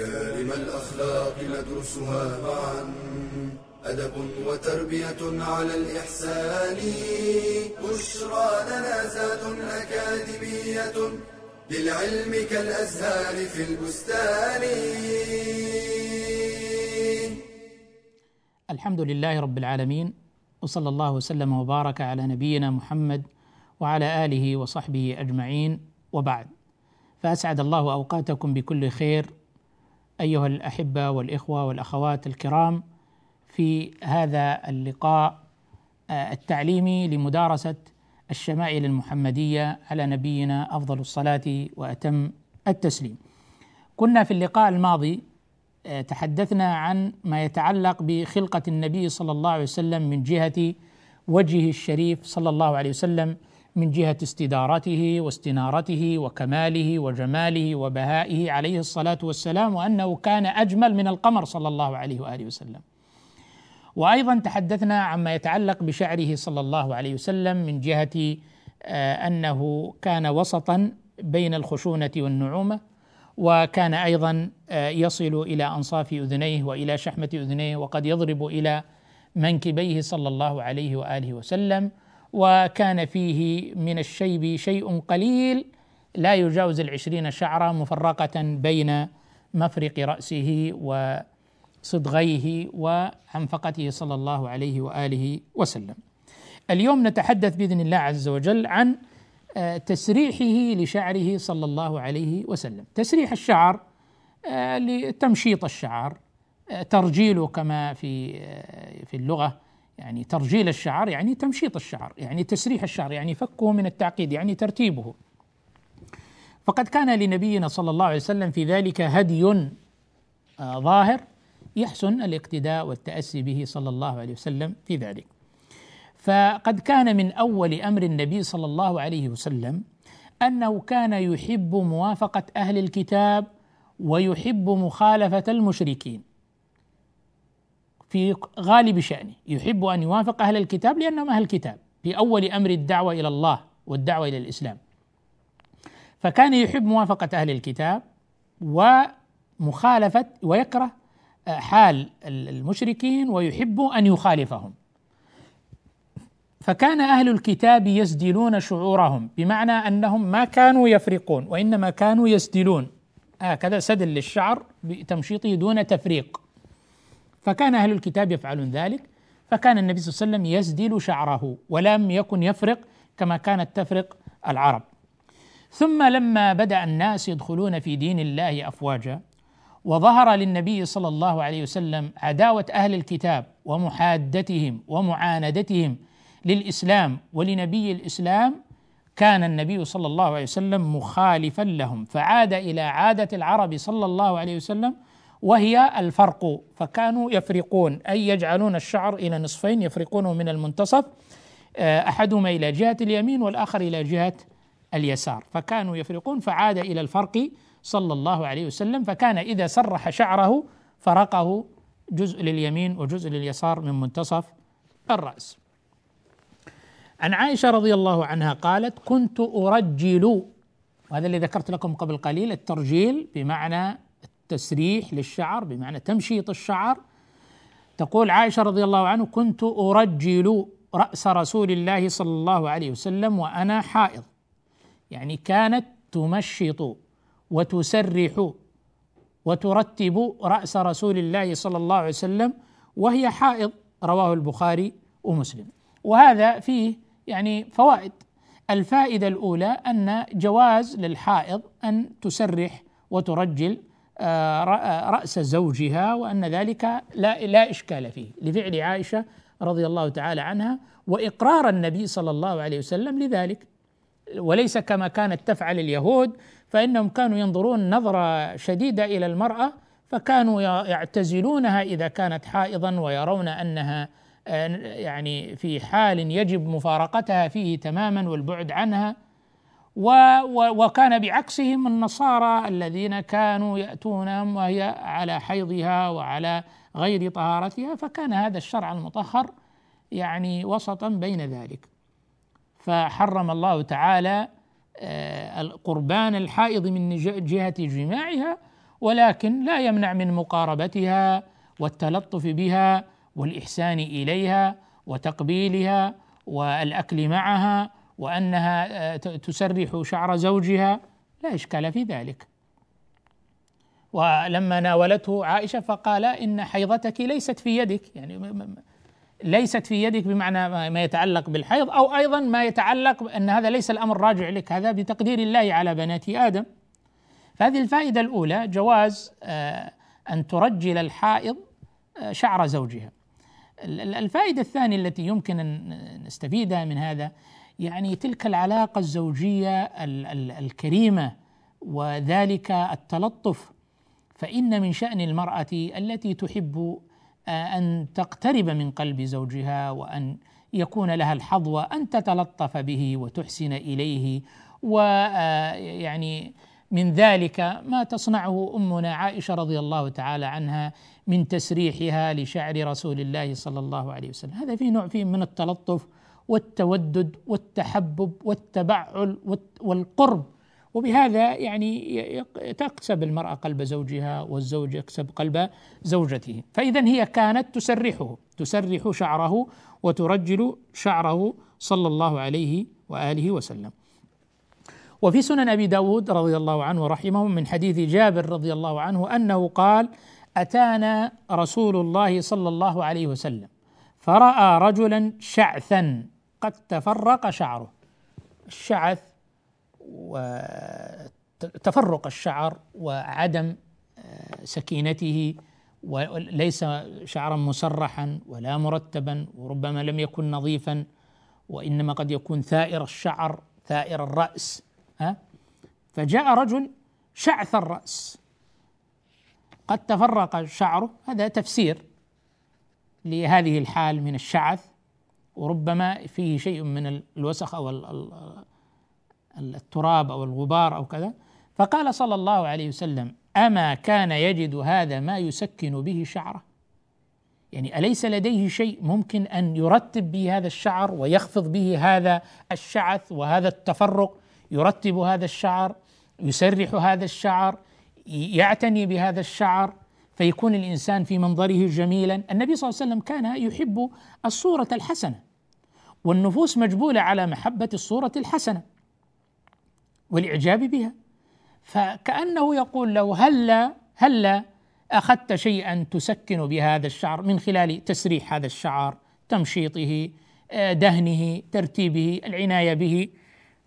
ومكارم الأخلاق ندرسها معا. أدب وتربية على الإحسان. بشرى لنا زاد أكاديمية. للعلم كالأزهار في البستان. الحمد لله رب العالمين. وصلى الله وسلم وبارك على نبينا محمد وعلى آله وصحبه أجمعين. وبعد فأسعد الله أوقاتكم بكل خير. أيها الأحبة والإخوة والأخوات الكرام في هذا اللقاء آه، التعليمي لمدارسة الشمائل المحمدية على نبينا أفضل الصلاة وأتم التسليم. كنا في اللقاء الماضي آه، تحدثنا عن ما يتعلق بخلقة النبي صلى الله عليه وسلم من جهة وجهه الشريف صلى الله عليه وسلم من جهة استدارته واستنارته وكماله وجماله وبهائه عليه الصلاة والسلام وأنه كان أجمل من القمر صلى الله عليه وآله وسلم. وأيضا تحدثنا عما يتعلق بشعره صلى الله عليه وسلم من جهة آه، أنه كان وسطا بين الخشونة والنعومة وكان أيضا آه، يصل إلى أنصاف أذنيه وإلى شحمة أذنيه وقد يضرب إلى منكبيه صلى الله عليه وآله وسلم وكان فيه من الشيب شيء قليل لا يجاوز العشرين شعرة مفرقة بين مفرق رأسه وصدغيه وعنفقته صلى الله عليه وآله وسلم. اليوم نتحدث بإذن الله عز وجل عن آه، تسريحه لشعره صلى الله عليه وسلم. تسريح الشعر آه، لتمشيط الشعر آه، ترجيله كما في في اللغة يعني ترجيل الشعر يعني تمشيط الشعر يعني تسريح الشعر يعني فكه من التعقيد يعني ترتيبه. فقد كان لنبينا صلى الله عليه وسلم في ذلك هدي ظاهر يحسن الاقتداء والتأسي به صلى الله عليه وسلم في ذلك. فقد كان من أول أمر النبي صلى الله عليه وسلم أنه كان يحب موافقة أهل الكتاب ويحب مخالفة المشركين. في غالب شأنه. يحب أن يوافق أهل الكتاب لأنهم أهل الكتاب. في أول أمر الدعوة إلى الله والدعوة إلى الإسلام. فكان يحب موافقة أهل الكتاب ومخالفة ويكره حال المشركين ويحب أن يخالفهم. فكان أهل الكتاب يسدلون شعورهم بمعنى أنهم ما كانوا يفرقون وإنما كانوا يسدلون. هكذا سدل للشعر بتمشيطه دون تفريق. فكان أهل الكتاب يفعلون ذلك فكان النبي صلى الله عليه وسلم يسدل شعره ولم يكن يفرق كما كانت تفرق العرب. ثم لما بدأ الناس يدخلون في دين الله أفواجا وظهر للنبي صلى الله عليه وسلم عداوة أهل الكتاب ومحادتهم ومعاندتهم للإسلام ولنبي الإسلام كان النبي صلى الله عليه وسلم مخالفا لهم فعاد إلى عادة العرب صلى الله عليه وسلم وهي الفرق. فكانوا يفرقون أي يجعلون الشعر إلى نصفين يفرقونه من المنتصف آه، أحدهما إلى جهة اليمين والآخر إلى جهة اليسار. فكانوا يفرقون فعاد إلى الفرق صلى الله عليه وسلم. فكان إذا سرح شعره فرقه جزء لليمين وجزء لليسار من منتصف الرأس. عن عائشة رضي الله عنها قالت كنت أرجل وهذا اللي ذكرت لكم قبل قليل الترجيل بمعنى التسريح للشعر بمعنى تمشيط الشعر. تقول عائشة رضي الله عنه كنت أرجل رأس رسول الله صلى الله عليه وسلم وأنا حائض. يعني كانت تمشط وتسرح وترتب رأس رسول الله صلى الله عليه وسلم وهي حائض رواه البخاري ومسلم. وهذا فيه يعني فوائد. الفائدة الأولى أن جواز للحائض أن تسرح وترجل آه، رأس زوجها وأن ذلك لا لا إشكال فيه. لفعل عائشة رضي الله تعالى عنها وإقرار النبي صلى الله عليه وسلم لذلك. وليس كما كانت تفعل اليهود فإنهم كانوا ينظرون نظرة شديدة إلى المرأة فكانوا يعتزلونها إذا كانت حائضا ويرون أنها آه، يعني في حال يجب مفارقتها فيه تماما والبعد عنها. وكان بعكسهم النصارى الذين كانوا ياتون وهي على حيضها وعلى غير طهارتها فكان هذا الشرع المطهر يعني وسطا بين ذلك. فحرم الله تعالى آه، قربان الحائض من جهة جماعها ولكن لا يمنع من مقاربتها والتلطف بها والإحسان إليها وتقبيلها والأكل معها وأنها آه، تسرح شعر زوجها لا إشكال في ذلك. ولما ناولته عائشة فقال إن حيضتك ليست في يدك. يعني ليست في يدك بمعنى ما يتعلق بالحيض أو أيضا ما يتعلق ان هذا ليس الأمر راجع لك هذا بتقدير الله على بنات آدم. فهذه الفائدة الأولى جواز آه، أن ترجل الحائض آه، شعر زوجها. الفائدة الثانية التي يمكن أن نستفيدها من هذا يعني تلك العلاقة الزوجية الكريمة وذلك التلطف فإن من شأن المرأة التي تحب آه، أن تقترب من قلب زوجها وأن يكون لها الحظوه ان تتلطف به وتحسن إليه. ويعني آه، من ذلك ما تصنعه أمنا عائشة رضي الله تعالى عنها من تسريحها لشعر رسول الله صلى الله عليه وسلم. هذا فيه نوع فيه من التلطف والتودد والتحبب والتبعل والقرب. وبهذا يعني تكسب المرأة قلب زوجها والزوج يكسب قلب زوجته. فإذا هي كانت تسرحه تسرح شعره وترجل شعره صلى الله عليه وآله وسلم. وفي سنن أبي داود رضي الله عنه ورحمه من حديث جابر رضي الله عنه أنه قال أتانا رسول الله صلى الله عليه وسلم فرأى رجلا شعثا. قد تفرق شعره. الشعث وتفرق الشعر وعدم آه، سكينته وليس شعرا مسرحا ولا مرتبا وربما لم يكن نظيفا وإنما قد يكون ثائر الشعر ثائر الرأس ها؟ فجاء رجل شعث الرأس. قد تفرق شعره هذا تفسير لهذه الحال من الشعث. وربما فيه شيء من الوسخ أو التراب أو الغبار أو كذا. فقال صلى الله عليه وسلم أما كان يجد هذا ما يسكن به شعره؟ يعني أليس لديه شيء ممكن أن يرتب به هذا الشعر ويخفض به هذا الشعث وهذا التفرق؟ يرتب هذا الشعر يسرح هذا الشعر يعتني بهذا الشعر فيكون الإنسان في منظره جميلا؟ النبي صلى الله عليه وسلم كان يحب الصورة الحسنة. والنفوس مجبولة على محبة الصورة الحسنة والإعجاب بها. فكأنه يقول له هلا هلا أخذت شيئا تسكن بهذا الشعر من خلال تسريح هذا الشعر تمشيطه آه، دهنه ترتيبه العناية به.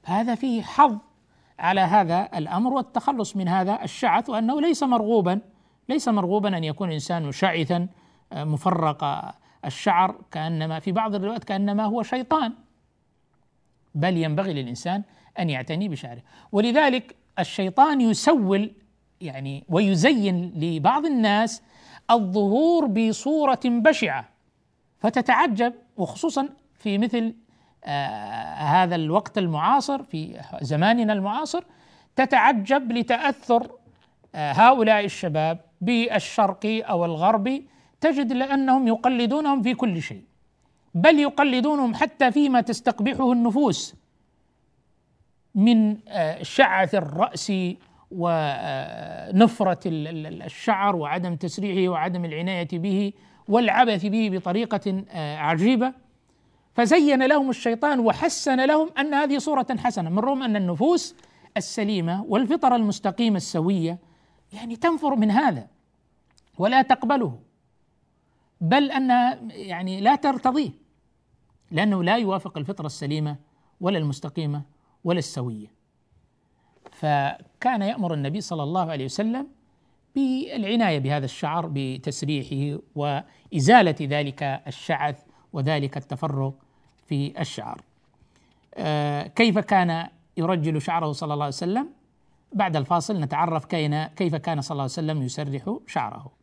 هذا فيه حظ على هذا الأمر والتخلص من هذا الشعث وأنه ليس مرغوبا ليس مرغوبا أن يكون الانسان شعثا آه، مفرق الشعر كأنما في بعض الروايات كأنما هو شيطان. بل ينبغي للإنسان أن يعتني بشعره. ولذلك الشيطان يسول يعني ويزين لبعض الناس الظهور بصورة بشعة. فتتعجب وخصوصا في مثل آه هذا الوقت المعاصر في زماننا المعاصر تتعجب لتأثر آه هؤلاء الشباب بالشرقي أو الغربي تجد لأنهم يقلدونهم في كل شيء بل يقلدونهم حتى فيما تستقبحه النفوس من آه، شعث الرأس ونفره الشعر وعدم تسريعه وعدم العناية به والعبث به بطريقة آه، عجيبة. فزين لهم الشيطان وحسن لهم أن هذه صورة حسنة من رغم أن النفوس السليمة والفطره المستقيمه السوية يعني تنفر من هذا ولا تقبله. بل انها يعني لا ترتضيه لأنه لا يوافق الفطرة السليمة ولا المستقيمة ولا السوية. فكان يأمر النبي صلى الله عليه وسلم بالعناية بهذا الشعر بتسريحه وإزالة ذلك الشعث وذلك التفرق في الشعر. آه، كيف كان يرجل شعره صلى الله عليه وسلم؟ بعد الفاصل نتعرف كيف كان صلى الله عليه وسلم يسرح شعره.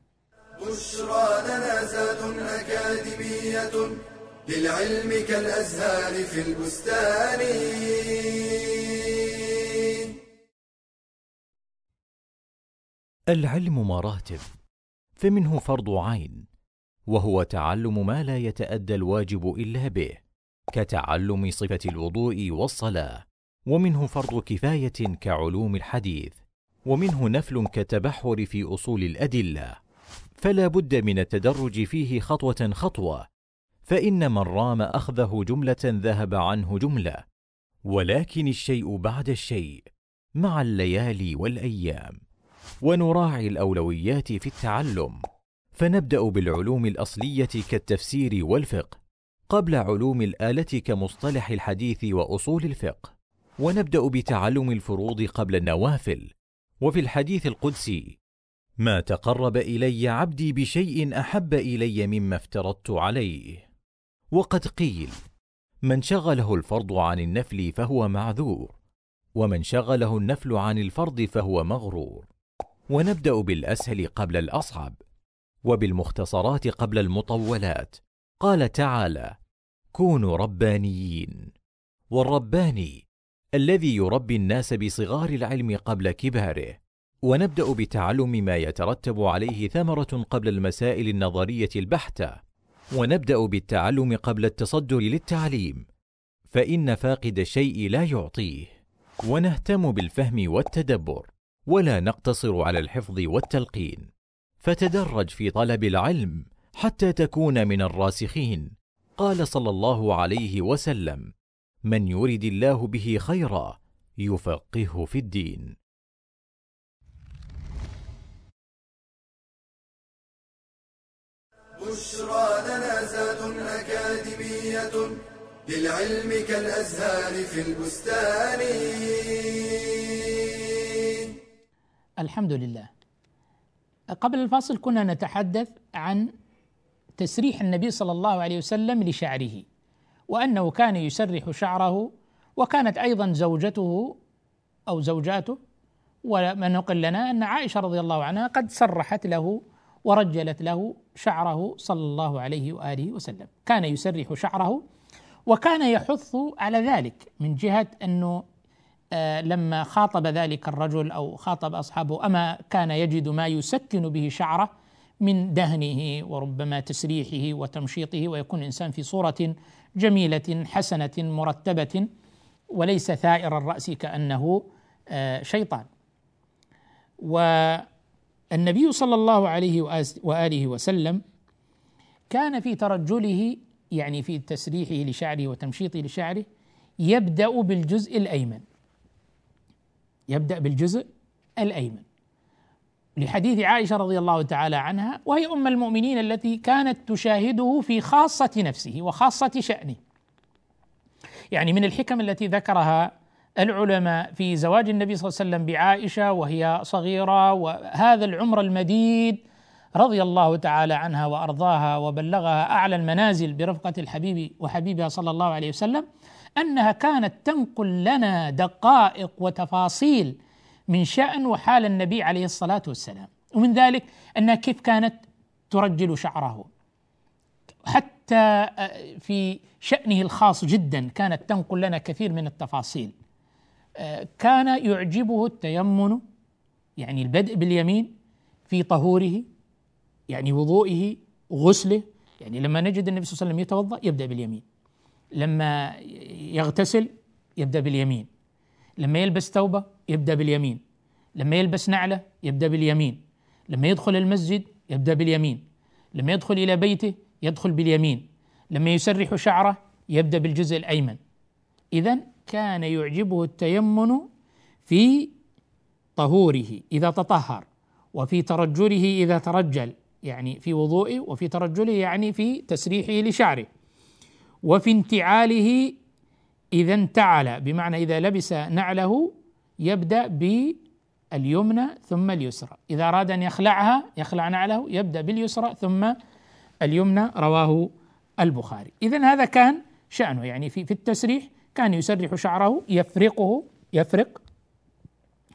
بشرى لنا زاد أكاديمية للعلم كالأزهار في البستان. العلم مراتب فمنه فرض عين وهو تعلم ما لا يتأدى الواجب إلا به كتعلم صفة الوضوء والصلاة ومنه فرض كفاية كعلوم الحديث ومنه نفل كالتبحر في أصول الأدلة. فلا بد من التدرج فيه خطوة خطوة فإن من رام أخذه جملة ذهب عنه جملة ولكن الشيء بعد الشيء مع الليالي والأيام. ونراعي الأولويات في التعلم فنبدأ بالعلوم الأصلية كالتفسير والفقه قبل علوم الآلة كمصطلح الحديث وأصول الفقه. ونبدأ بتعلم الفروض قبل النوافل وفي الحديث القدسي ما تقرب إلي عبدي بشيء أحب إلي مما افترضت عليه. وقد قيل من شغله الفرض عن النفل فهو معذور ومن شغله النفل عن الفرض فهو مغرور. ونبدأ بالأسهل قبل الأصعب وبالمختصرات قبل المطولات. قال تعالى كونوا ربانيين والرباني الذي يربي الناس بصغار العلم قبل كباره. ونبدأ بتعلم ما يترتب عليه ثمرة قبل المسائل النظرية البحتة. ونبدأ بالتعلم قبل التصدر للتعليم. فإن فاقد الشيء لا يعطيه. ونهتم بالفهم والتدبر. ولا نقتصر على الحفظ والتلقين. فتدرج في طلب العلم حتى تكون من الراسخين. قال صلى الله عليه وسلم من يرد الله به خيرا يفقهه في الدين. بشرى لنا زاد أكاديمية للعلم كالأزهار في البستان. الحمد لله. قبل الفاصل كنا نتحدث عن تسريح النبي صلى الله عليه وسلم لشعره وأنه كان يسرح شعره وكانت أيضا زوجته أو زوجاته وما نقل لنا أن عائشة رضي الله عنها قد سرحت له ورجلت له شعره صلى الله عليه وآله وسلم، كان يسرح شعره وكان يحث على ذلك من جهة أنه آه، لما خاطب ذلك الرجل أو خاطب أصحابه أما كان يجد ما يسكن به شعره من دهنه وربما تسريحه وتمشيطه ويكون الانسان في صورة جميلة حسنة مرتبة وليس ثائر الرأس كأنه آه، شيطان. والنبي صلى الله عليه وآله وسلم كان في ترجله يعني في تسريحه لشعره وتمشيطه لشعره يبدأ بالجزء الأيمن. يبدأ بالجزء الأيمن. لحديث عائشة رضي الله تعالى عنها وهي أم المؤمنين التي كانت تشاهده في خاصة نفسه وخاصة شأنه. يعني من الحكم التي ذكرها العلماء في زواج النبي صلى الله عليه وسلم بعائشة وهي صغيرة وهذا العمر المديد رضي الله تعالى عنها وأرضاها وبلغها أعلى المنازل برفقة الحبيب وحبيبها صلى الله عليه وسلم أنها كانت تنقل لنا دقائق وتفاصيل من شأن وحال النبي عليه الصلاة والسلام. ومن ذلك انها كيف كانت ترجل شعره. حتى في شأنه الخاص جدا كانت تنقل لنا كثير من التفاصيل. كان يعجبه التيمن يعني البدء باليمين في طهوره يعني وضوئه غسله. يعني لما نجد النبي صلى الله عليه وسلم يتوضأ يبدأ باليمين. لما يغتسل يبدأ باليمين. لما يلبس ثوبه يبدأ باليمين. لما يلبس نعلة يبدأ باليمين. لما يدخل المسجد يبدأ باليمين. لما يدخل إلى بيته يدخل باليمين. لما يسرح شعره يبدأ بالجزء الأيمن. اذا كان يعجبه التيمن في طهوره إذا تطهر وفي ترجله إذا ترجل يعني في وضوئه وفي ترجله يعني في تسريحه لشعره. وفي انتعاله إذا انتعل بمعنى إذا لبس نعله يبدأ باليمنى ثم اليسرى. إذا أراد أن يخلعها يخلع نعله يبدأ باليسرى ثم اليمنى رواه البخاري. إذا هذا كان شأنه يعني في في التسريح كان يسرح شعره يفرقه يفرق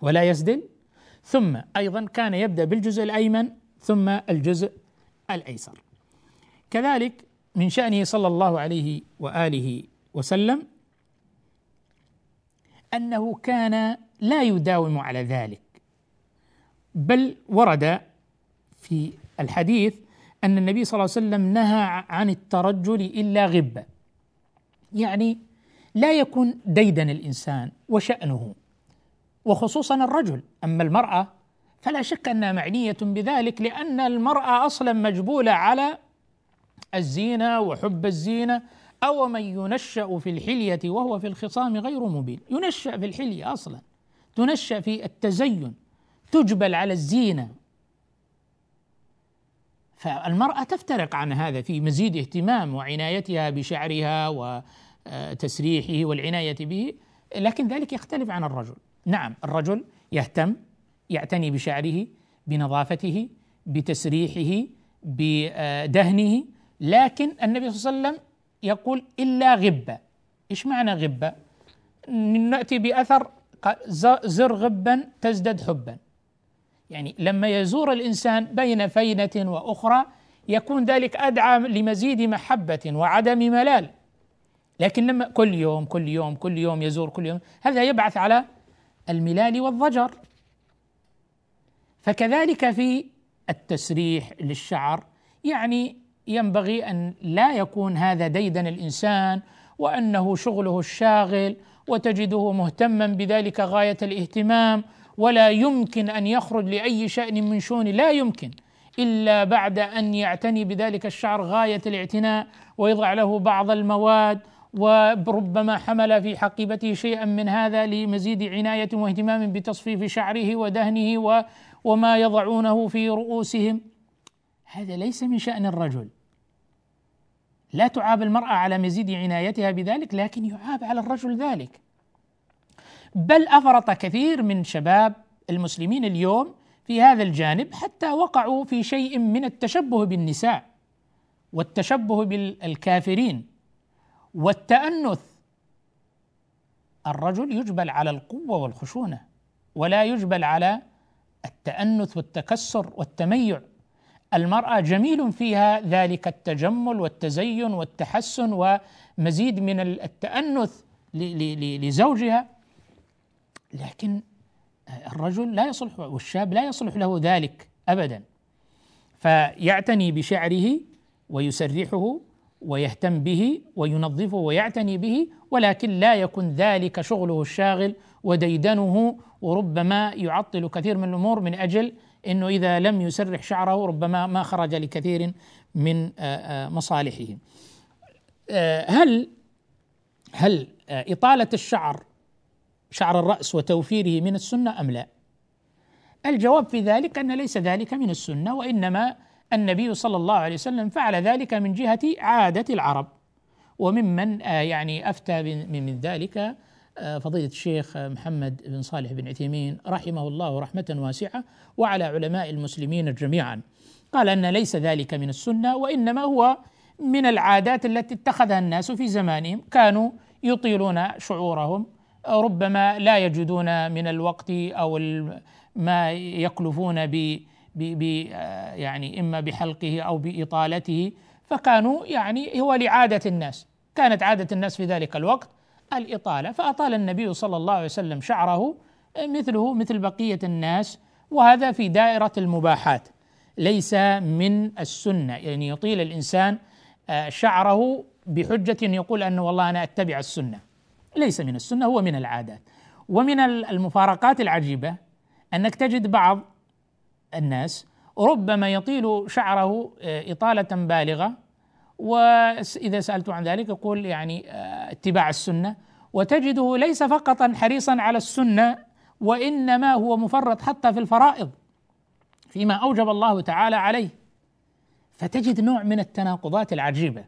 ولا يسدل ثم أيضا كان يبدأ بالجزء الأيمن ثم الجزء الأيسر. كذلك من شأنه صلى الله عليه وآله وسلم أنه كان لا يداوم على ذلك. بل ورد في الحديث أن النبي صلى الله عليه وسلم نهى عن الترجل إلا غبة. يعني لا يكون ديدن الإنسان وشأنه وخصوصا الرجل. أما المرأة فلا شك أنها معنية بذلك لأن المرأة أصلا مجبولة على الزينة وحب الزينة أو من ينشأ في الحلية وهو في الخصام غير مبين. ينشأ في الحلية أصلا تنشأ في التزين تجبل على الزينة. فالمرأة تفترق عن هذا في مزيد اهتمام وعنايتها بشعرها وتسريحه والعناية به لكن ذلك يختلف عن الرجل. نعم الرجل يهتم يعتني بشعره بنظافته بتسريحه بدهنه لكن النبي صلى الله عليه وسلم يقول إلا غبة. إيش معنى غبة؟ نأتي بأثر زر غبا تزدد حبا. يعني لما يزور الإنسان بين فينة وأخرى يكون ذلك أدعى لمزيد محبة وعدم ملال. لكن لما كل يوم كل يوم كل يوم يزور كل يوم هذا يبعث على الملال والضجر. فكذلك في التسريح للشعر يعني ينبغي أن لا يكون هذا ديدن الإنسان وأنه شغله الشاغل وتجده مهتما بذلك غاية الاهتمام ولا يمكن أن يخرج لأي شأن من شؤون لا يمكن إلا بعد أن يعتني بذلك الشعر غاية الاعتناء ويضع له بعض المواد وربما حمل في حقيبته شيئا من هذا لمزيد عناية واهتمام بتصفيف شعره ودهنه وما يضعونه في رؤوسهم. هذا ليس من شأن الرجل. لا تعاب المرأة على مزيد عنايتها بذلك لكن يعاب على الرجل ذلك. بل أفرط كثير من شباب المسلمين اليوم في هذا الجانب حتى وقعوا في شيء من التشبه بالنساء والتشبه بالكافرين. والتأنث. الرجل يجبل على القوة والخشونة ولا يجبل على التأنث والتكسر والتميع. المرأة جميل فيها ذلك التجمل والتزين والتحسن ومزيد من التأنث لزوجها. لكن الرجل لا يصلح والشاب لا يصلح له ذلك ابدا. فيعتني بشعره ويسرحه ويهتم به وينظفه ويعتني به ولكن لا يكن ذلك شغله الشاغل وديدنه وربما يعطل كثير من الأمور من أجل إنه إذا لم يسرح شعره ربما ما خرج لكثير من مصالحه. هل هل إطالة الشعر شعر الرأس وتوفيره من السنة أم لا؟ الجواب في ذلك أن ليس ذلك من السنة وإنما النبي صلى الله عليه وسلم فعل ذلك من جهة عادة العرب. وممن آه، يعني أفتى من ذلك آه، فضيلة الشيخ محمد بن صالح بن عثيمين رحمه الله رحمة واسعة وعلى علماء المسلمين جميعا. قال أن ليس ذلك من السنة وإنما هو من العادات التي اتخذها الناس في زمانهم كانوا يطيلون شعورهم ربما لا يجدون من الوقت أو ما يكلفون ب ب يعني إما بحلقه أو بإطالته فكانوا يعني هو لعادة الناس. كانت عادة الناس في ذلك الوقت الإطالة. فأطال النبي صلى الله عليه وسلم شعره مثله مثل بقية الناس وهذا في دائرة المباحات. ليس من السنة. يعني يطيل الإنسان آه، شعره بحجة يقول أنه والله أنا أتبع السنة. ليس من السنة هو من العادات. ومن المفارقات العجيبة أنك تجد بعض الناس ربما يطيل شعره آه، إطالة بالغة. وإذا سألت عن ذلك يقول يعني آه، اتباع السنة. وتجده ليس فقط حريصا على السنة وإنما هو مفرط حتى في الفرائض فيما أوجب الله تعالى عليه. فتجد نوع من التناقضات العجيبة.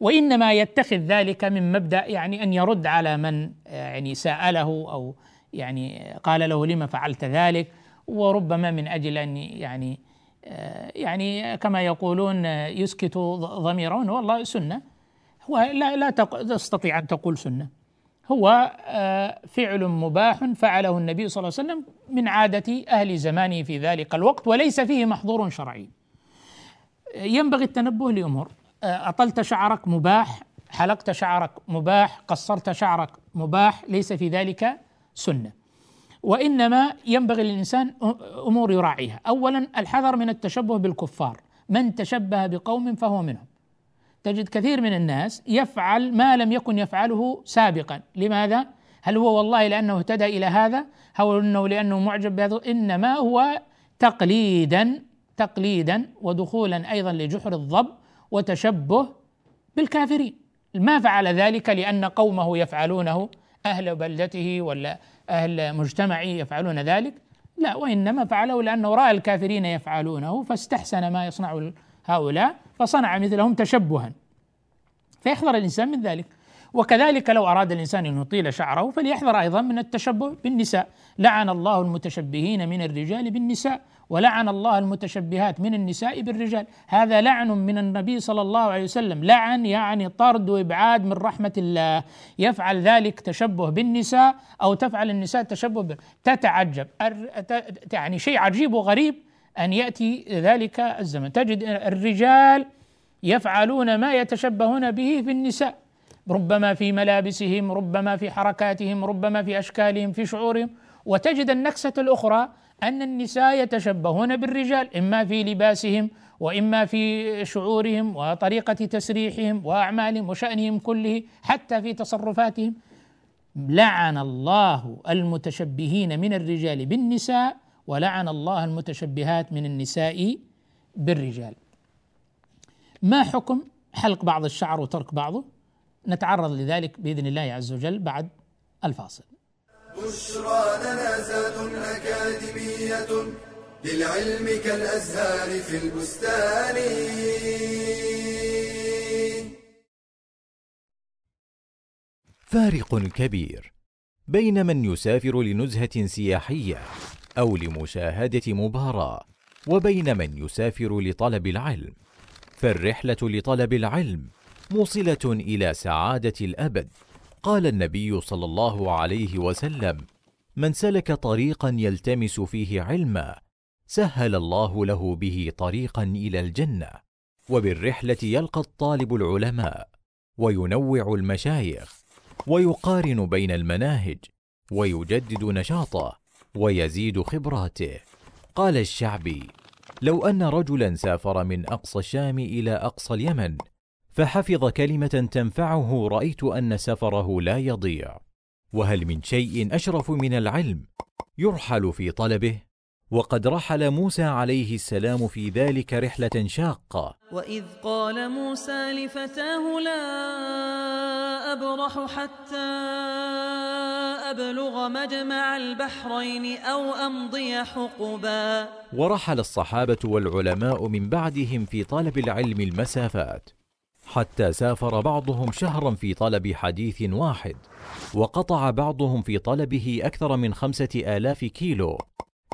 وإنما يتخذ ذلك من مبدأ يعني أن يرد على من آه، يعني سأله أو يعني قال له لما فعلت ذلك. وربما من أجل أن يعني آه، يعني كما يقولون يسكت ضميره والله سنة. هو لا لا تستطيع أن تقول سنة. هو آه، فعل مباح فعله النبي صلى الله عليه وسلم من عادة أهل زمانه في ذلك الوقت وليس فيه محظور شرعي. ينبغي التنبه لأمور. آه، أطلت شعرك مباح حلقت شعرك مباح قصرت شعرك مباح ليس في ذلك سنة. وإنما ينبغي للإنسان أمور يراعيها. أولا الحذر من التشبه بالكفار. من تشبه بقوم فهو منهم. تجد كثير من الناس يفعل ما لم يكن يفعله سابقا. لماذا؟ هل هو والله لأنه اهتدى إلى هذا؟ أو أنه لأنه معجب بهذا؟ إنما هو تقليدا تقليدا ودخولا أيضا لجحر الضب وتشبه بالكافرين. ما فعل ذلك لأن قومه يفعلونه أهل بلدته ولا أهل مجتمعه يفعلون ذلك؟ لا وإنما فعله لأنه رأى الكافرين يفعلونه فاستحسن ما يصنع هؤلاء فصنع مثلهم تشبها. فيحذر الإنسان من ذلك. وكذلك لو أراد الإنسان أن يطيل شعره فليحذر أيضا من التشبه بالنساء. لعن الله المتشبهين من الرجال بالنساء. ولعن الله المتشبهات من النساء بالرجال. هذا لعن من النبي صلى الله عليه وسلم. لعن يعني طرد وإبعاد من رحمة الله. يفعل ذلك تشبه بالنساء أو تفعل النساء تشبه تتعجب. يعني شيء عجيب وغريب أن يأتي ذلك الزمن. تجد الرجال يفعلون ما يتشبهون به في النساء. ربما في ملابسهم ربما في حركاتهم ربما في أشكالهم في شعورهم. وتجد النكسة الأخرى أن النساء يتشبهون بالرجال إما في لباسهم وإما في شعورهم وطريقة تسريحهم وأعمالهم وشأنهم كله حتى في تصرفاتهم. لعن الله المتشبهين من الرجال بالنساء ولعن الله المتشبهات من النساء بالرجال. ما حكم حلق بعض الشعر وترك بعضه؟ نتعرض لذلك بإذن الله عز وجل بعد الفاصل. بشرى لنا زاد أكاديمية للعلم كالأزهار في البستان. فارق كبير بين من يسافر لنزهة سياحية أو لمشاهدة مباراة وبين من يسافر لطلب العلم. فالرحلة لطلب العلم موصلة إلى سعادة الأبد. قال النبي صلى الله عليه وسلم من سلك طريقا يلتمس فيه علما سهل الله له به طريقا إلى الجنة وبالرحلة يلقى الطالب العلماء وينوع المشايخ ويقارن بين المناهج ويجدد نشاطه ويزيد خبراته. قال الشعبي لو أن رجلا سافر من أقصى الشام إلى أقصى اليمن فحفظ كلمة تنفعه رأيت أن سفره لا يضيع. وهل من شيء أشرف من العلم يرحل في طلبه؟ وقد رحل موسى عليه السلام في ذلك رحلة شاقة. وإذ قال موسى لفتاه لا أبرح حتى أبلغ مجمع البحرين أو أمضي حقبا. ورحل الصحابة والعلماء من بعدهم في طلب العلم المسافات. حتى سافر بعضهم شهرا في طلب حديث واحد وقطع بعضهم في طلبه أكثر من خمسة آلاف كيلو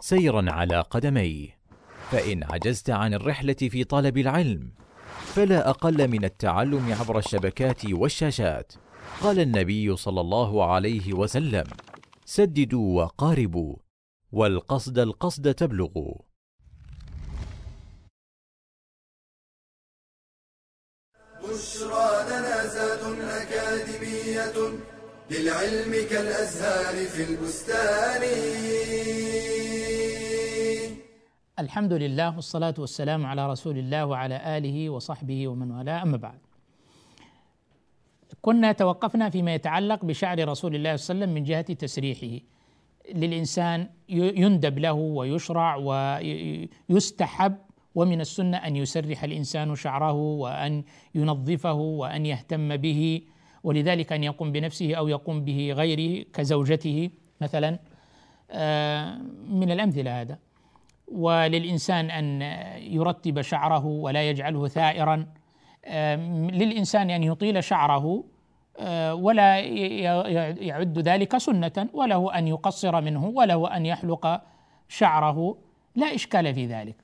سيرا على قدميه. فإن عجزت عن الرحلة في طلب العلم فلا أقل من التعلم عبر الشبكات والشاشات قال النبي صلى الله عليه وسلم سددوا وقاربوا والقصد القصد تبلغوا. للعلم كالأزهار في البستان. الحمد لله والصلاة والسلام على رسول الله وعلى آله وصحبه ومن والاه. أما بعد كنا توقفنا فيما يتعلق بشعر رسول الله صلى الله عليه وسلم من جهة تسريحه. للإنسان يندب له ويشرع ويستحب ومن السنة أن يسرح الإنسان شعره وأن ينظفه وأن يهتم به. ولذلك أن يقوم بنفسه أو يقوم به غيره كزوجته مثلا آه، من الأمثلة هذا. وللإنسان أن يرتب شعره ولا يجعله ثائرا آه، للإنسان أن يطيل شعره آه، ولا يعد ذلك سنة وله أن يقصر منه وله أن يحلق شعره. لا إشكال في ذلك.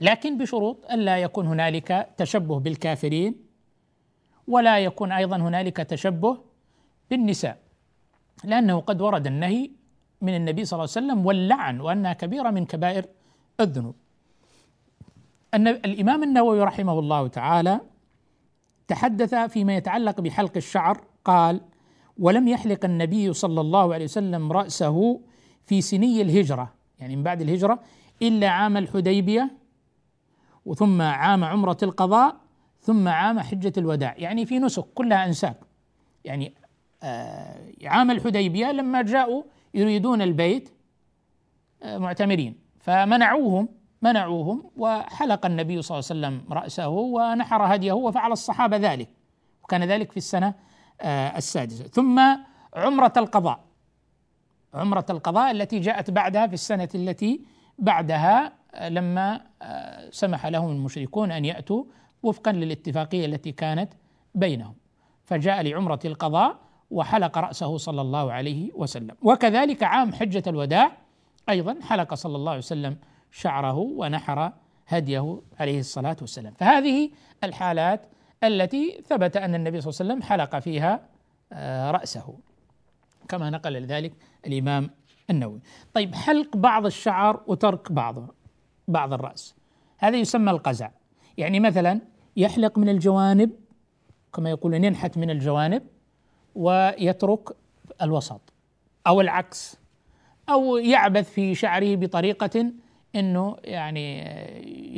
لكن بشروط ألا يكون هنالك تشبه بالكافرين. ولا يكون أيضا هنالك تشبه بالنساء لأنه قد ورد النهي من النبي صلى الله عليه وسلم واللعن وأنها كبيرة من كبائر الذنوب. أن الإمام النووي رحمه الله تعالى تحدث فيما يتعلق بحلق الشعر قال ولم يحلق النبي صلى الله عليه وسلم رأسه في سني الهجرة يعني من بعد الهجرة إلا عام الحديبية وثم عام عمرة القضاء ثم عام حجة الوداع. يعني في نسك كلها أنساب. يعني آه عام الحديبية لما جاءوا يريدون البيت آه معتمرين. فمنعوهم منعوهم وحلق النبي صلى الله عليه وسلم رأسه ونحر هديه وفعل الصحابة ذلك. وكان ذلك في السنة آه السادسة. ثم عمرة القضاء. عمرة القضاء التي جاءت بعدها في السنة التي بعدها لما سمح لهم المشركون أن يأتوا وفقا للاتفاقية التي كانت بينهم. فجاء لعمرة القضاء وحلق رأسه صلى الله عليه وسلم. وكذلك عام حجة الوداع أيضا حلق صلى الله عليه وسلم شعره ونحر هديه عليه الصلاة والسلام. فهذه الحالات التي ثبت أن النبي صلى الله عليه وسلم حلق فيها آه، رأسه كما نقل ذلك الإمام النووي. طيب حلق بعض الشعر وترك بعض بعض الرأس هذا يسمى القزع. يعني مثلا يحلق من الجوانب كما يقولون ينحت من الجوانب ويترك الوسط أو العكس أو يعبث في شعره بطريقة إنه يعني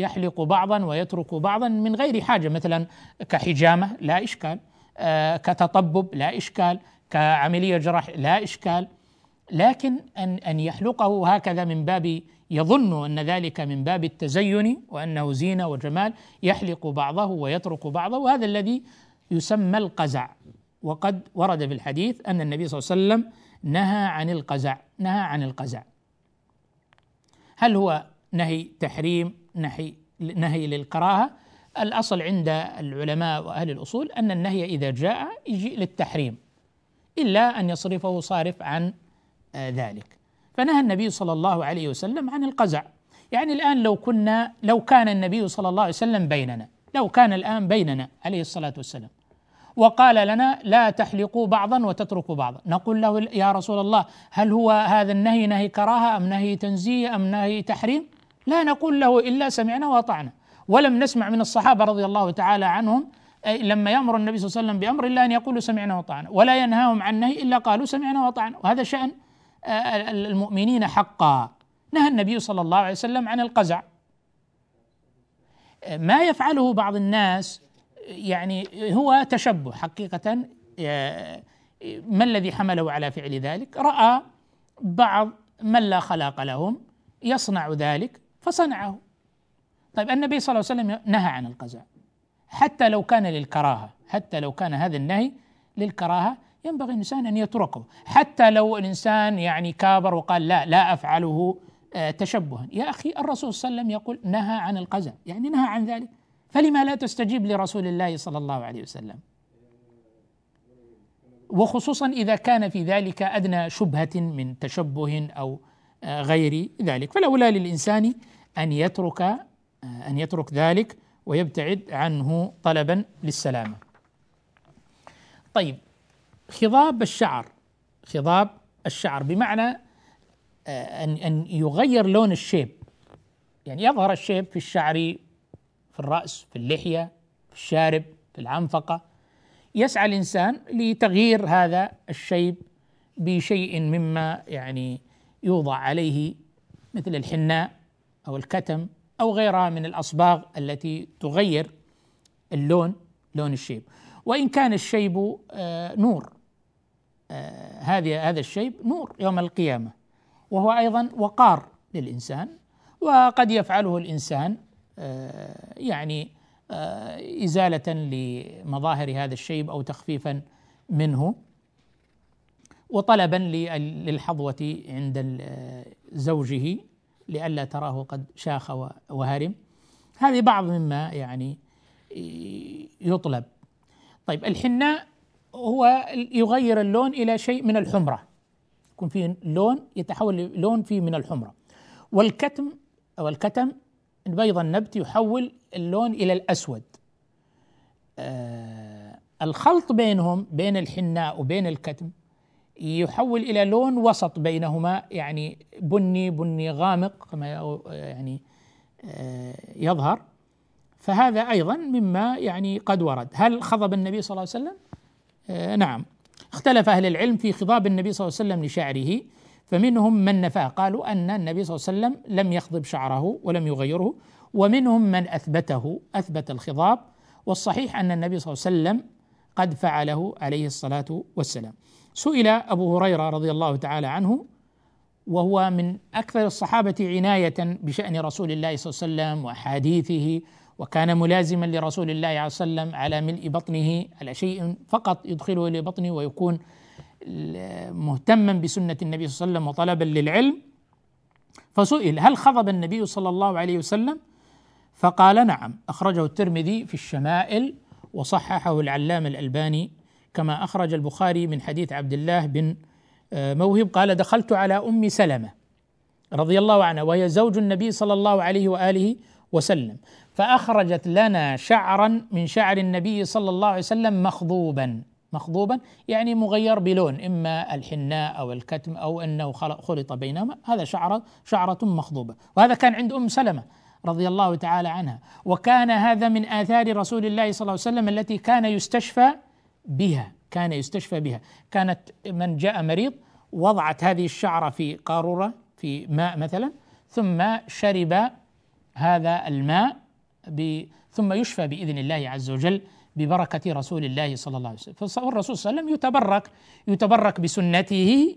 يحلق بعضا ويترك بعضا من غير حاجة مثلا كحجامة لا إشكال آه، كتطبب لا إشكال كعملية جراح لا إشكال. لكن أن أن يحلقه هكذا من باب يظن أن ذلك من باب التزين وأنه زينة وجمال يحلق بعضه ويترك بعضه وهذا الذي يسمى القزع. وقد ورد في الحديث أن النبي صلى الله عليه وسلم نهى عن القزع نهى عن القزع. هل هو نهي تحريم نهي نهي للكراهة؟ الأصل عند العلماء وأهل الأصول أن النهي إذا جاء يجي للتحريم إلا أن يصرفه صارف عن ذلك. فنهى النبي صلى الله عليه وسلم عن القزع. يعني الآن لو كنا لو كان النبي صلى الله عليه وسلم بيننا لو كان الآن بيننا عليه الصلاة والسلام وقال لنا لا تحلقوا بعضا وتتركوا بعضا نقول له يا رسول الله هل هو هذا النهي نهي كراهة أم نهي تنزيه أم نهي تحريم؟ لا نقول له إلا سمعنا وأطعنا. ولم نسمع من الصحابة رضي الله تعالى عنهم لما يأمر النبي صلى الله عليه وسلم بأمر الا أن يقولوا سمعنا وأطعنا ولا ينهاهم عن نهي إلا قالوا سمعنا وأطعنا. وهذا آه، المؤمنين حقا. نهى النبي صلى الله عليه وسلم عن القزع. ما يفعله بعض الناس يعني هو تشبه حقيقة ما الذي حمله على فعل ذلك؟ رأى بعض من لا خلاق لهم يصنع ذلك فصنعه. طيب النبي صلى الله عليه وسلم نهى عن القزع. حتى لو كان للكراهة حتى لو كان هذا النهي للكراهة ينبغي الإنسان أن يتركه. حتى لو الإنسان يعني كابر وقال لا لا أفعله آه، تشبها. يا أخي الرسول صلى الله عليه وسلم يقول نهى عن القزع يعني نهى عن ذلك. فلما لا تستجيب لرسول الله صلى الله عليه وسلم؟ وخصوصا إذا كان في ذلك أدنى شبهة من تشبه أو آه، غير ذلك. فالاولى للإنسان أن يترك آه، أن يترك ذلك ويبتعد عنه طلبا للسلامة. طيب خضاب الشعر خضاب الشعر بمعنى آه، أن أن يغير لون الشيب. يعني يظهر الشيب في الشعر في الرأس في اللحية في الشارب في العنفقة. يسعى الإنسان لتغيير هذا الشيب بشيء مما يعني يوضع عليه مثل الحناء أو الكتم أو غيرها من الأصباغ التي تغير اللون لون الشيب. وإن كان الشيب آه، نور هذه هذا الشيب نور يوم القيامة وهو أيضا وقار للإنسان وقد يفعله الإنسان آه، يعني آه، إزالة لمظاهر هذا الشيب أو تخفيفا منه وطلبا للحظوة عند زوجه لئلا تراه قد شاخ وهرم. هذه بعض مما يعني يطلب. طيب الحناء هو يغير اللون إلى شيء من الحمرة. يكون فيه لون يتحول لون فيه من الحمرة. والكتم أو الكتم بيض النبت يحول اللون إلى الأسود. آه الخلط بينهم بين الحناء وبين الكتم يحول إلى لون وسط بينهما يعني بني بني غامق كما يعني آه، يظهر. فهذا أيضا مما يعني قد ورد. هل خضب النبي صلى الله عليه وسلم؟ نعم. اختلف أهل العلم في خضاب النبي صلى الله عليه وسلم لشعره فمنهم من نفاه قالوا أن النبي صلى الله عليه وسلم لم يخضب شعره ولم يغيره ومنهم من أثبته أثبت الخضاب والصحيح أن النبي صلى الله عليه وسلم قد فعله عليه الصلاة والسلام. سئل أبو هريرة رضي الله تعالى عنه وهو من أكثر الصحابة عناية بشأن رسول الله صلى الله عليه وسلم وأحاديثه وكان ملازما لرسول الله عليه وسلم على ملء بطنه على شيء فقط يدخله إلى بطنه ويكون مهتما بسنة النبي صلى الله عليه وسلم وطلبا للعلم. فسئل هل خضب النبي صلى الله عليه وسلم؟ فقال نعم. أخرجه الترمذي في الشمائل وصححه العلام الألباني كما أخرج البخاري من حديث عبد الله بن آه، موهب قال دخلت على أم سلمة رضي الله عنها وهي زوج النبي صلى الله عليه وآله وسلم. فأخرجت لنا شعرا من شعر النبي صلى الله عليه وسلم مخضوبا. مخضوبا يعني مغير بلون إما الحناء أو الكتم أو أنه خلط بينهما. هذا شعره شعرة مخضوبة. وهذا كان عند أم سلمة رضي الله تعالى عنها. وكان هذا من آثار رسول الله صلى الله عليه وسلم التي كان يستشفى بها. كان يستشفى بها. كانت من جاء مريض وضعت هذه الشعرة في قارورة في ماء مثلا ثم شرب هذا الماء ثم يشفى بإذن الله عز وجل ببركة رسول الله صلى الله عليه وسلم. فالرسول صلى الله عليه وسلم يتبرك يتبرك بسنته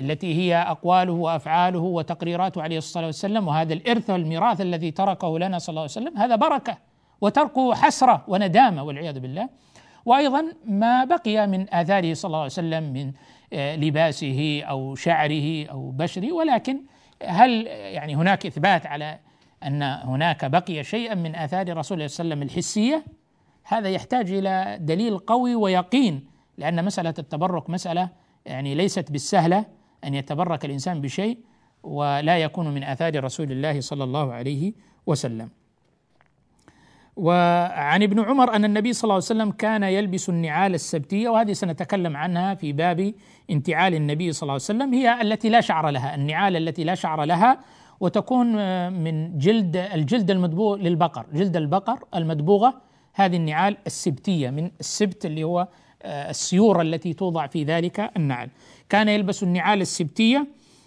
التي هي أقواله وأفعاله وتقريراته عليه الصلاة والسلام وهذا الإرث والميراث الذي تركه لنا صلى الله عليه وسلم. هذا بركة وتركه حسرة وندامة والعياذ بالله. وأيضا ما بقي من آثاره صلى الله عليه وسلم من آه، لباسه أو شعره أو بشره ولكن هل يعني هناك إثبات على أن هناك بقي شيئا من آثار رسول الله صلى الله عليه وسلم الحسية هذا يحتاج إلى دليل قوي ويقين لأن مسألة التبرك مسألة يعني ليست بالسهلة أن يتبرك الإنسان بشيء ولا يكون من آثار رسول الله صلى الله عليه وسلم. وعن ابن عمر أن النبي صلى الله عليه وسلم كان يلبس النعال السبتية وهذه سنتكلم عنها في باب انتعال النبي صلى الله عليه وسلم هي التي لا شعر لها، النعال التي لا شعر لها وتكون من جلد الجلد المدبوغ للبقر، جلد البقر المدبوغة هذه النعال السبتية من السبت اللي هو السيور التي توضع في ذلك النعل. كان يلبس النعال السبتية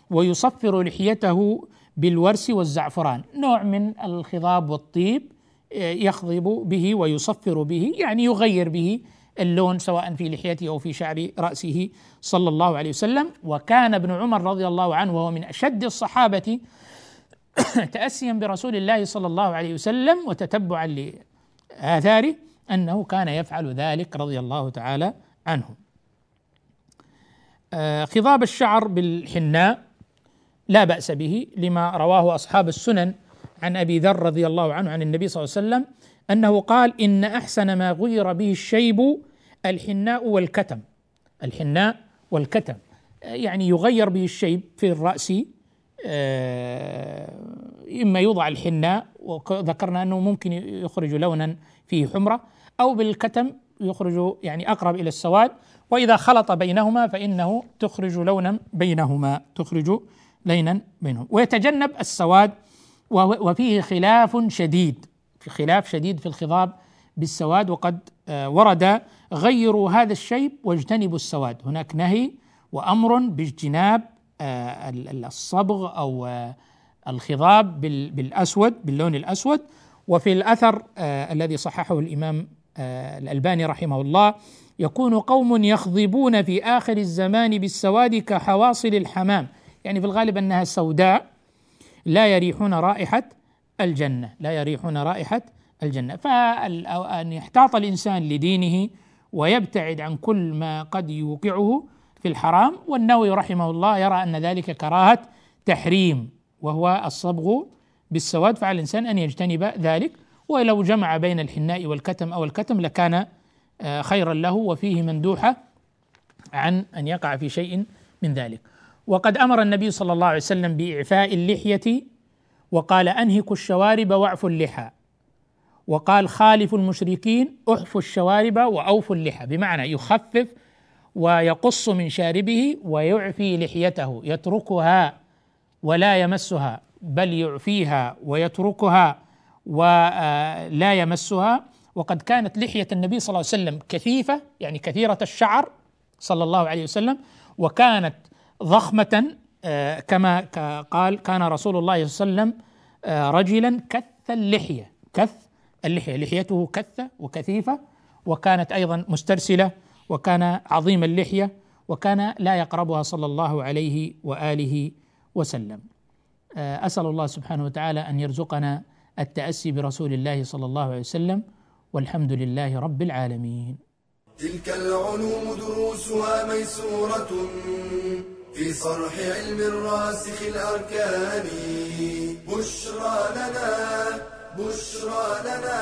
ويصفر لحيته بالورس والزعفران. نوع من الخضاب والطيب آه، يخضب به ويصفر به يعني يغير به اللون سواء في لحيته أو في شعر رأسه صلى الله عليه وسلم. وكان ابن عمر رضي الله عنه وهو من أشد الصحابة تاسيا برسول الله صلى الله عليه وسلم وتتبعا لآثاره أنه كان يفعل ذلك رضي الله تعالى عنه. آه، خضاب الشعر بالحناء لا بأس به لما رواه أصحاب السنن عن أبي ذر رضي الله عنه عن النبي صلى الله عليه وسلم أنه قال إن أحسن ما غير به الشيب الحناء والكتم. الحناء والكتم. آه، يعني يغير به الشيب في الرأس إما يوضع الحناء وذكرنا أنه ممكن يخرج لونا فيه حمرة أو بالكتم يخرج يعني أقرب إلى السواد وإذا خلط بينهما فإنه تخرج لونا بينهما تخرج لينا بينهم ويتجنب السواد وفيه خلاف شديد في خلاف شديد في الخضاب بالسواد وقد آه، ورد غيروا هذا الشيب واجتنبوا السواد. هناك نهي وأمر باجتناب آه، الصبغ أو آه، الخضاب بالأسود باللون الأسود. وفي الأثر الذي صححه الإمام الألباني رحمه الله يكون قوم يخضبون في آخر الزمان بالسواد كحواصل الحمام. يعني في الغالب أنها سوداء لا يريحون رائحة الجنة لا يريحون رائحة الجنة. فأن يحتاط الإنسان لدينه ويبتعد عن كل ما قد يوقعه في الحرام. والنووي رحمه الله يرى أن ذلك كراهة تحريم وهو الصبغ بالسواد. فعلى الإنسان أن يجتنب ذلك. ولو جمع بين الحناء والكتم أو الكتم لكان آه، خيرا له. وفيه مندوحة عن أن يقع في شيء من ذلك. وقد أمر النبي صلى الله عليه وسلم بإعفاء اللحية وقال أنهكوا الشوارب واعفوا اللحى. وقال خالفوا المشركين أحفوا الشوارب وأوفوا اللحى. بمعنى يخفف ويقص من شاربه ويعفي لحيته يتركها ولا يمسها بل يعفيها ويتركها ولا يمسها. وقد كانت لحية النبي صلى الله عليه وسلم كثيفة يعني كثيرة الشعر صلى الله عليه وسلم وكانت ضخمة آه، كما قال كان رسول الله صلى الله عليه وسلم آه، رجلا كث اللحية كث اللحية لحيته كثة وكثيفة وكانت أيضا مسترسلة وكان عظيم اللحية وكان لا يقربها صلى الله عليه وآله وسلم. آه، أسأل الله سبحانه وتعالى أن يرزقنا التأسي برسول الله صلى الله عليه وسلم والحمد لله رب العالمين. تلك العلوم دروسها ميسورة في صرح علم الراسخ الأركان. بشرى لنا بشرى لنا